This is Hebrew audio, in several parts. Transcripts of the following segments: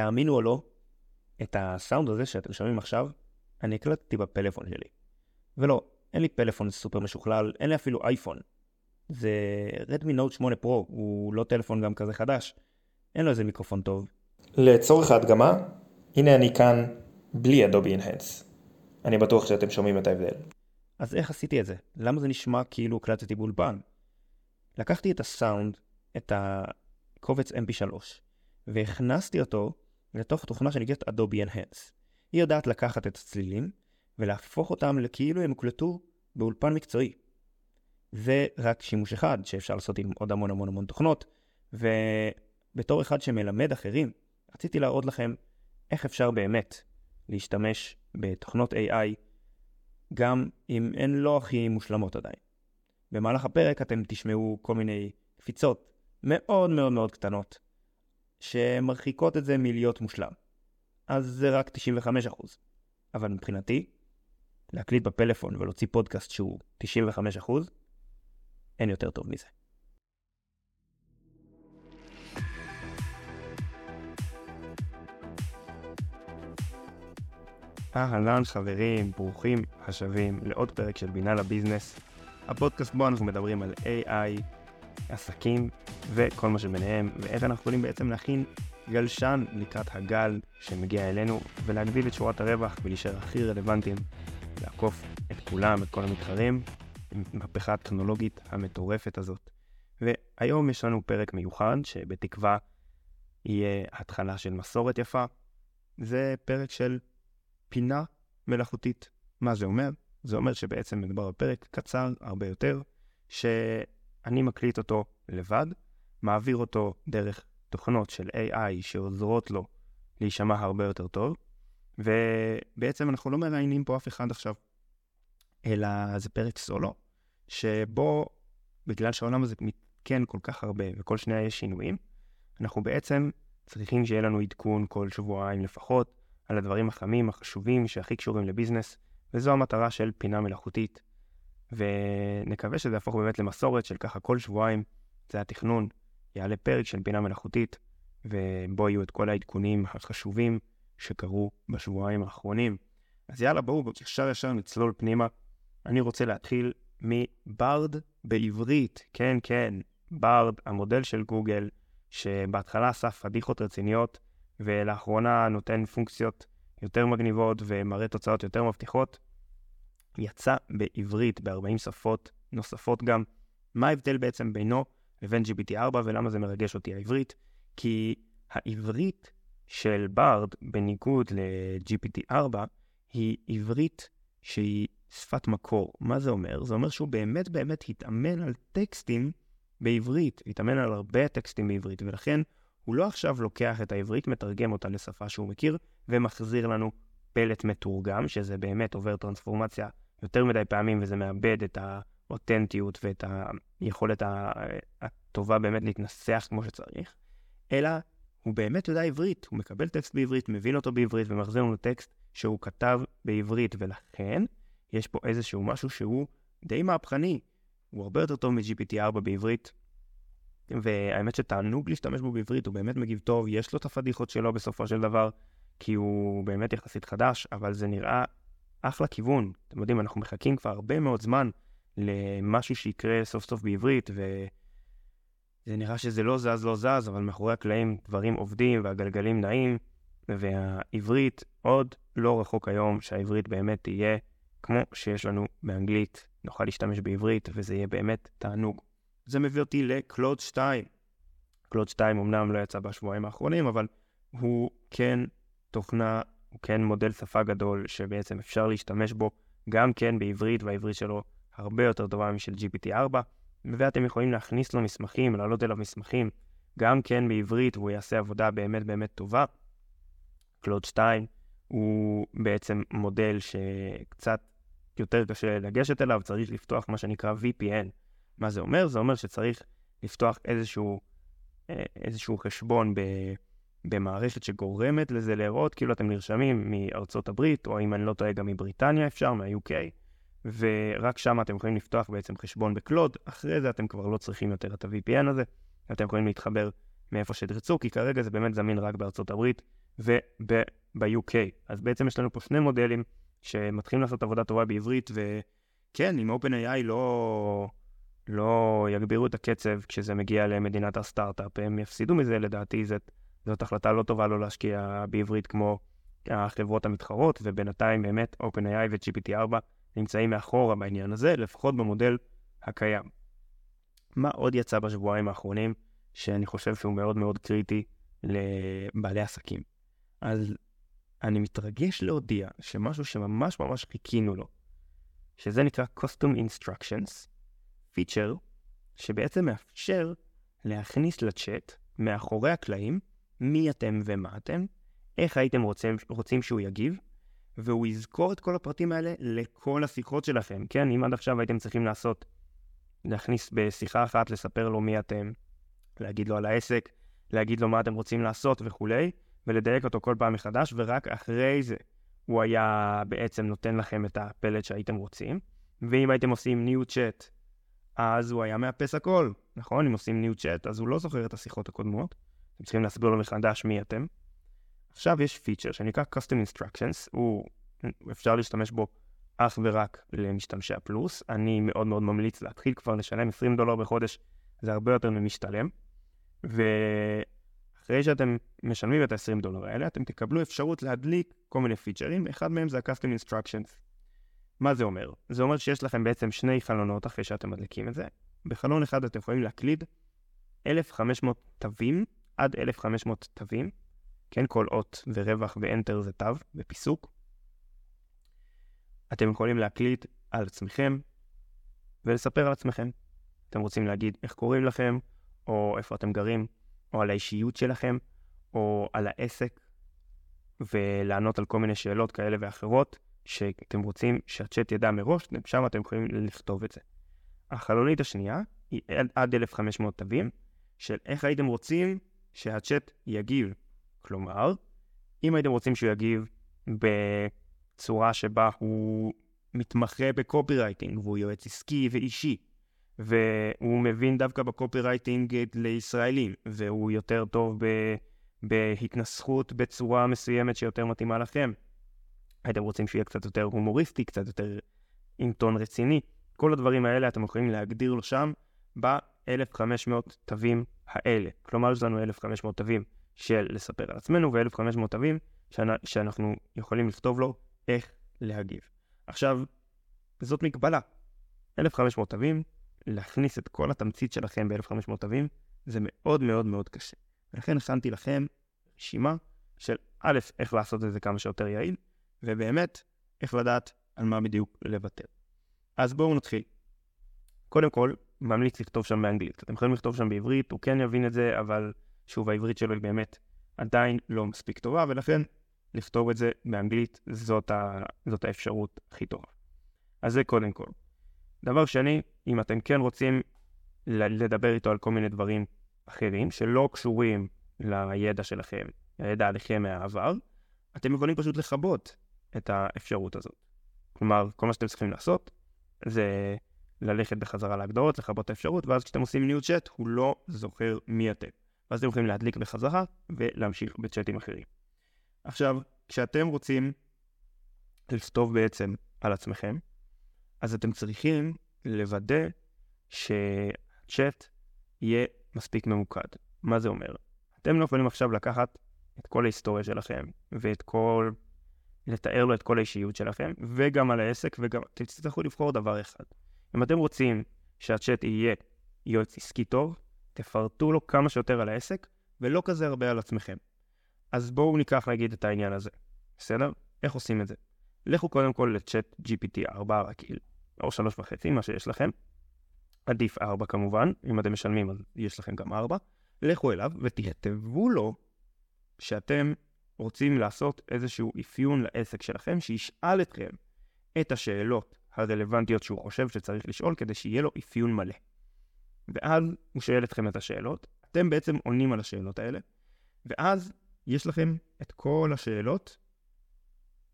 תאמינו או לא, את הסאונד הזה שאתם שומעים עכשיו, אני הקלטתי בפלאפון שלי. ולא, אין לי פלאפון סופר משוכלל, אין לי אפילו אייפון. זה רדמי נוט 8 פרו, הוא לא טלפון גם כזה חדש. אין לו איזה מיקרופון טוב. לצורך ההדגמה, הנה אני כאן בלי אדובי אינהנס. אני בטוח שאתם שומעים את ההבדל. אז איך עשיתי את זה? למה זה נשמע כאילו הקלטתי באולפן? לקחתי את הסאונד, את הקובץ mp3, והכנסתי אותו לתוך תוכנה שנקראת אדובי אינהנס. היא יודעת לקחת את הצלילים ולהפוך אותם לכאילו הם הוקלטו באולפן מקצועי. זה רק שימוש אחד שאפשר לעשות עם עוד המון המון המון תוכנות, ובתור אחד שמלמד אחרים, רציתי להראות לכם איך אפשר באמת להשתמש בתוכנות AI, גם אם הן לא הכי מושלמות עדיין. במהלך הפרק אתם תשמעו כל מיני קפיצות מאוד מאוד מאוד קטנות, שמרחיקות את זה מלהיות מושלם. אז זה רק 95%. אבל מבחינתי, להקליט בפלאפון ולהוציא פודקאסט שהוא 95%, אין יותר טוב מזה. אהלן חברים, ברוכים השבים לעוד פרק של בינה לביזנס, הפודקאסט בו אנחנו מדברים על AI, עסקים וכל מה שביניהם, ואיך אנחנו יכולים בעצם להכין גלשן לקראת הגל שמגיע אלינו, ולהגדיל את שורת הרווח ולהישאר הכי רלוונטיים, לעקוף את כולם, את כל המתחרים, עם המהפכה הטכנולוגית המטורפת הזאת. והיום יש לנו פרק מיוחד, שבתקווה יהיה התחלה של מסורת יפה. זה פרק של פינה מלאכותית. מה זה אומר? זה אומר שבעצם מדובר בפרק קצר הרבה יותר, שאני מקליט אותו לבד, מעביר אותו דרך תוכנות של AI שעוזרות לו להישמע הרבה יותר טוב, ובעצם אנחנו לא מראיינים פה אף אחד עכשיו, אלא זה פרק סולו, שבו, בגלל שהעולם הזה מתקן כל כך הרבה וכל שנייה יש שינויים, אנחנו בעצם צריכים שיהיה לנו עדכון כל שבועיים לפחות על הדברים החמים, החשובים, שהכי קשורים לביזנס, וזו המטרה של פינה מלאכותית. ונקווה שזה יהפוך באמת למסורת של ככה כל שבועיים, זה התכנון, יעלה פרק של בינה מלאכותית, ובו יהיו את כל העדכונים החשובים שקרו בשבועיים האחרונים. אז יאללה, בואו ישר ישר נצלול פנימה. אני רוצה להתחיל מברד בעברית, כן, כן, ברד, המודל של גוגל, שבהתחלה עשה פדיחות רציניות, ולאחרונה נותן פונקציות יותר מגניבות ומראה תוצאות יותר מבטיחות. יצא בעברית ב-40 שפות נוספות גם. מה ההבדל בעצם בינו לבין GPT-4 ולמה זה מרגש אותי העברית? כי העברית של ברד, בניגוד ל-GPT-4, היא עברית שהיא שפת מקור. מה זה אומר? זה אומר שהוא באמת באמת התאמן על טקסטים בעברית, התאמן על הרבה טקסטים בעברית, ולכן הוא לא עכשיו לוקח את העברית, מתרגם אותה לשפה שהוא מכיר, ומחזיר לנו פלט מתורגם, שזה באמת עובר טרנספורמציה יותר מדי פעמים, וזה מאבד את האותנטיות ואת היכולת הטובה באמת להתנסח כמו שצריך, אלא הוא באמת יודע עברית, הוא מקבל טקסט בעברית, מבין אותו בעברית ומחזיר לנו טקסט שהוא כתב בעברית, ולכן יש פה איזשהו משהו שהוא די מהפכני. הוא הרבה יותר טוב מ-GPT-4 בעברית, והאמת שתענוג להשתמש בו בעברית, הוא באמת מגיב טוב, יש לו את הפדיחות שלו בסופו של דבר, כי הוא באמת יחסית חדש, אבל זה נראה אחלה כיוון. אתם יודעים, אנחנו מחכים כבר הרבה מאוד זמן למשהו שיקרה סוף סוף בעברית, וזה נראה שזה לא זז, לא זז, אבל מאחורי הקלעים דברים עובדים והגלגלים נעים, והעברית עוד לא רחוק היום שהעברית באמת תהיה כמו שיש לנו באנגלית, נוכל להשתמש בעברית, וזה יהיה באמת תענוג. זה מביא אותי לקלוד 2. קלוד 2 אמנם לא יצא בשבועיים האחרונים, אבל הוא כן תוכנה, הוא כן מודל שפה גדול, שבעצם אפשר להשתמש בו גם כן בעברית, והעברית שלו הרבה יותר טובה משל GPT-4, ואתם יכולים להכניס לו מסמכים, להעלות אליו מסמכים, גם כן בעברית, והוא יעשה עבודה באמת באמת טובה. קלוד 2 הוא בעצם מודל שקצת יותר קשה לגשת אליו, צריך לפתוח מה שנקרא VPN. מה זה אומר? זה אומר שצריך לפתוח איזשהו, אה, איזשהו חשבון ב, במערכת שגורמת לזה להיראות כאילו אתם נרשמים מארצות הברית, או אם אני לא טועה גם מבריטניה אפשר, מה-UK, ורק שם אתם יכולים לפתוח בעצם חשבון בקלוד, אחרי זה אתם כבר לא צריכים יותר את ה-VPN הזה, אתם יכולים להתחבר מאיפה שתרצו, כי כרגע זה באמת זמין רק בארצות הברית, וב-UK. אז בעצם יש לנו פה שני מודלים שמתחילים לעשות עבודה טובה בעברית, וכן, אם OpenAI לא, לא יגבירו את הקצב כשזה מגיע למדינת הסטארט-אפ, הם יפסידו מזה, לדעתי זאת, זאת החלטה לא טובה לא להשקיע בעברית כמו החברות המתחרות, ובינתיים באמת OpenAI ו-GPT4 נמצאים מאחורה בעניין הזה, לפחות במודל הקיים. מה עוד יצא בשבועיים האחרונים, שאני חושב שהוא מאוד מאוד קריטי לבעלי עסקים? אז אני מתרגש להודיע שמשהו שממש ממש חיכינו לו, שזה נקרא Custom Instructions, פיצ'ר שבעצם מאפשר להכניס לצ'אט מאחורי הקלעים מי אתם ומה אתם, איך הייתם רוצים, רוצים שהוא יגיב, והוא יזכור את כל הפרטים האלה לכל השיחות שלכם. כן, אם עד עכשיו הייתם צריכים לעשות, להכניס בשיחה אחת, לספר לו מי אתם, להגיד לו על העסק, להגיד לו מה אתם רוצים לעשות וכולי, ולדייק אותו כל פעם מחדש, ורק אחרי זה הוא היה בעצם נותן לכם את הפלט שהייתם רוצים. ואם הייתם עושים new chat, אז הוא היה מאפס הכל, נכון? אם עושים new chat, אז הוא לא זוכר את השיחות הקודמות. אתם צריכים להסביר לו מחדש מי אתם. עכשיו יש פיצ'ר שנקרא Custom Instructions, הוא, אפשר להשתמש בו אך ורק למשתמשי הפלוס. אני מאוד מאוד ממליץ להתחיל כבר לשלם 20 דולר בחודש, זה הרבה יותר ממשתלם. ואחרי שאתם משלמים את ה-20 דולר האלה, אתם תקבלו אפשרות להדליק כל מיני פיצ'רים, אחד מהם זה ה-Custom Instructions. מה זה אומר? זה אומר שיש לכם בעצם שני חלונות אחרי שאתם מדליקים את זה. בחלון אחד אתם יכולים להקליד 1,500 תווים עד 1,500 תווים, כן, כל אות ורווח ואנטר זה תו ופיסוק. אתם יכולים להקליט על עצמכם ולספר על עצמכם. אתם רוצים להגיד איך קוראים לכם, או איפה אתם גרים, או על האישיות שלכם, או על העסק, ולענות על כל מיני שאלות כאלה ואחרות, שאתם רוצים שהצ'אט ידע מראש, שם אתם יכולים לכתוב את זה. החלונית השנייה היא עד 1500 תווים, של איך הייתם רוצים שהצ'אט יגיב. כלומר, אם הייתם רוצים שהוא יגיב בצורה שבה הוא מתמחה ב copywriting, והוא יועץ עסקי ואישי, והוא מבין דווקא ב copywriting לישראלים, והוא יותר טוב ב... בהתנסחות בצורה מסוימת שיותר מתאימה לכם. הייתם רוצים שיהיה קצת יותר הומוריסטי, קצת יותר עם טון רציני. כל הדברים האלה אתם יכולים להגדיר לו שם ב-1500 תווים האלה. כלומר, יש לנו 1500 תווים של לספר על עצמנו ו-1500 תווים שאנחנו יכולים לכתוב לו איך להגיב. עכשיו, זאת מגבלה. 1500 תווים, להכניס את כל התמצית שלכם ב-1500 תווים, זה מאוד מאוד מאוד קשה. ולכן הכנתי לכם רשימה של א', איך לעשות את זה כמה שיותר יעיל, ובאמת, איך לדעת על מה בדיוק לוותר. אז בואו נתחיל. קודם כל, ממליץ לכתוב שם באנגלית. אתם יכולים לכתוב שם בעברית, הוא כן יבין את זה, אבל שוב, העברית שלו היא באמת עדיין לא מספיק טובה, ולכן לכתוב את זה באנגלית זאת, ה... זאת האפשרות הכי טובה. אז זה קודם כל. דבר שני, אם אתם כן רוצים לדבר איתו על כל מיני דברים אחרים שלא קשורים לידע שלכם, לידע עליכם מהעבר, אתם יכולים פשוט לכבות את האפשרות הזאת. כלומר, כל מה שאתם צריכים לעשות זה ללכת בחזרה להגדרות, לכבות את האפשרות, ואז כשאתם עושים ניו צ'אט, הוא לא זוכר מי אתם. ואז אתם יכולים להדליק בחזרה ולהמשיך בצ'אטים אחרים. עכשיו, כשאתם רוצים לכתוב בעצם על עצמכם, אז אתם צריכים לוודא שצ'אט יהיה מספיק ממוקד. מה זה אומר? אתם לא יכולים עכשיו לקחת את כל ההיסטוריה שלכם ואת כל... לתאר לו את כל האישיות שלכם, וגם על העסק, וגם תצטרכו לבחור דבר אחד. אם אתם רוצים שהצ'אט יהיה יועץ עסקי טוב, תפרטו לו כמה שיותר על העסק, ולא כזה הרבה על עצמכם. אז בואו ניקח נגיד את העניין הזה, בסדר? איך עושים את זה? לכו קודם כל לצ'אט GPT 4 רגיל, או 3.5, מה שיש לכם. עדיף 4 כמובן, אם אתם משלמים אז יש לכם גם 4. לכו אליו ותכתבו לו שאתם רוצים לעשות איזשהו אפיון לעסק שלכם, שישאל אתכם את השאלות הרלוונטיות שהוא חושב שצריך לשאול כדי שיהיה לו אפיון מלא. ואז הוא שואל אתכם את השאלות, אתם בעצם עונים על השאלות האלה, ואז יש לכם את כל השאלות,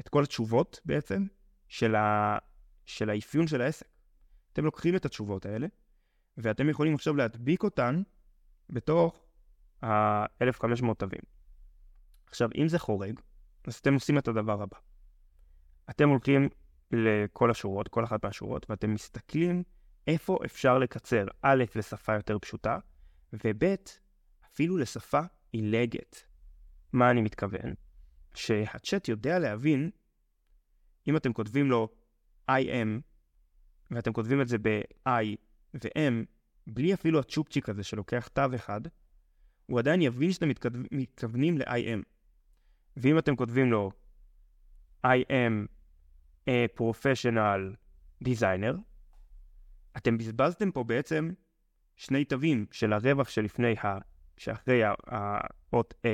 את כל התשובות בעצם, של, ה... של האפיון של העסק. אתם לוקחים את התשובות האלה, ואתם יכולים עכשיו להדביק אותן בתוך ה-1500 תווים. עכשיו, אם זה חורג, אז אתם עושים את הדבר הבא. אתם הולכים לכל השורות, כל אחת מהשורות, ואתם מסתכלים איפה אפשר לקצר, א', לשפה יותר פשוטה, וב', אפילו לשפה עילגת. מה אני מתכוון? שהצ'אט יודע להבין, אם אתם כותבים לו IM, ואתם כותבים את זה ב-I ו-M, בלי אפילו הצ'ופצ'יק הזה שלוקח תו אחד, הוא עדיין יבין שאתם מתכוונים ל-IM. ואם אתם כותבים לו I am a professional designer, אתם בזבזתם פה בעצם שני תווים של הרווח שלפני ה... שאחרי האות A,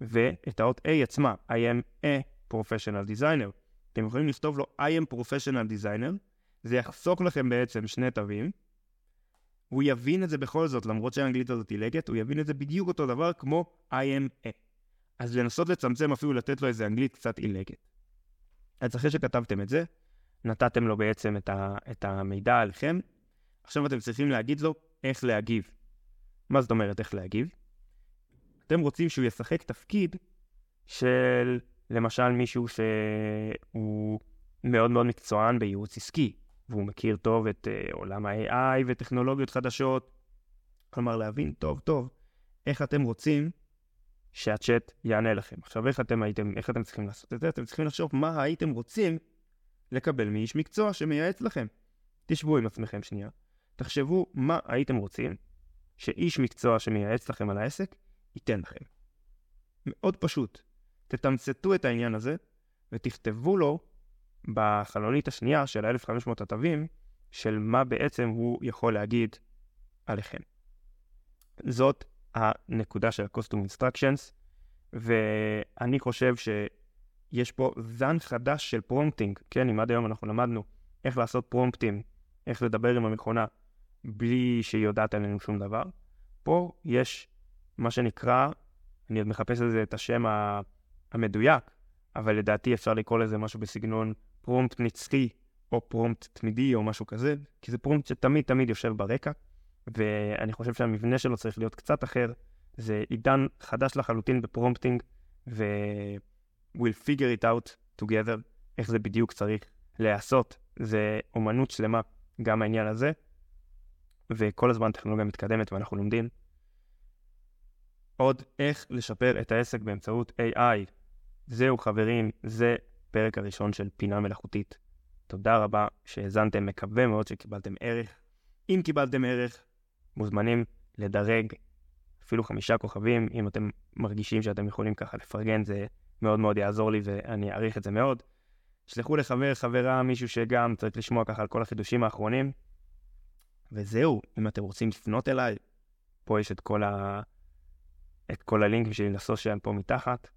ואת האות A עצמה, I am a professional designer. אתם יכולים לכתוב לו I am professional designer, זה יחסוק לכם בעצם שני תווים, הוא יבין את זה בכל זאת, למרות שהאנגלית הזאת עילגת, הוא יבין את זה בדיוק אותו דבר כמו I am a. אז לנסות לצמצם אפילו לתת לו איזה אנגלית קצת עילגת. אז אחרי שכתבתם את זה, נתתם לו בעצם את, ה, את המידע עליכם, עכשיו אתם צריכים להגיד לו איך להגיב. מה זאת אומרת איך להגיב? אתם רוצים שהוא ישחק תפקיד של למשל מישהו שהוא מאוד מאוד מקצוען בייעוץ עסקי, והוא מכיר טוב את uh, עולם ה-AI וטכנולוגיות חדשות. כלומר, להבין טוב טוב איך אתם רוצים שהצ'אט יענה לכם. עכשיו, איך אתם הייתם, איך אתם צריכים לעשות את זה? אתם צריכים לחשוב מה הייתם רוצים לקבל מאיש מקצוע שמייעץ לכם. תשבו עם עצמכם שנייה, תחשבו מה הייתם רוצים שאיש מקצוע שמייעץ לכם על העסק ייתן לכם. מאוד פשוט. תתמצתו את העניין הזה ותכתבו לו בחלונית השנייה של ה-1500 התווים של מה בעצם הוא יכול להגיד עליכם. זאת הנקודה של ה-Custom Instructions, ואני חושב שיש פה זן חדש של prompting, כן, אם עד היום אנחנו למדנו איך לעשות פרומפטים, איך לדבר עם המכונה בלי שהיא יודעת עלינו שום דבר, פה יש מה שנקרא, אני עוד מחפש לזה את השם המדויק, אבל לדעתי אפשר לקרוא לזה משהו בסגנון prompt נצחי, או prompt תמידי, או משהו כזה, כי זה prompt שתמיד תמיד יושב ברקע, ואני חושב שהמבנה שלו צריך להיות קצת אחר. זה עידן חדש לחלוטין ב prompting, ו- we'll figure it out together, איך זה בדיוק צריך להיעשות. זה אומנות שלמה, גם העניין הזה, וכל הזמן הטכנולוגיה מתקדמת ואנחנו לומדים. עוד איך לשפר את העסק באמצעות AI. זהו חברים, זה פרק הראשון של פינה מלאכותית. תודה רבה שהאזנתם, מקווה מאוד שקיבלתם ערך. אם קיבלתם ערך, מוזמנים לדרג אפילו חמישה כוכבים, אם אתם מרגישים שאתם יכולים ככה לפרגן, זה מאוד מאוד יעזור לי ואני אעריך את זה מאוד. שלחו לחבר, חברה, מישהו שגם צריך לשמוע ככה על כל החידושים האחרונים. וזהו, אם אתם רוצים לפנות אליי, פה יש את כל, ה... את כל הלינקים שלי לסושיאל פה מתחת,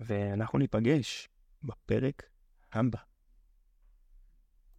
ואנחנו ניפגש בפרק הבא.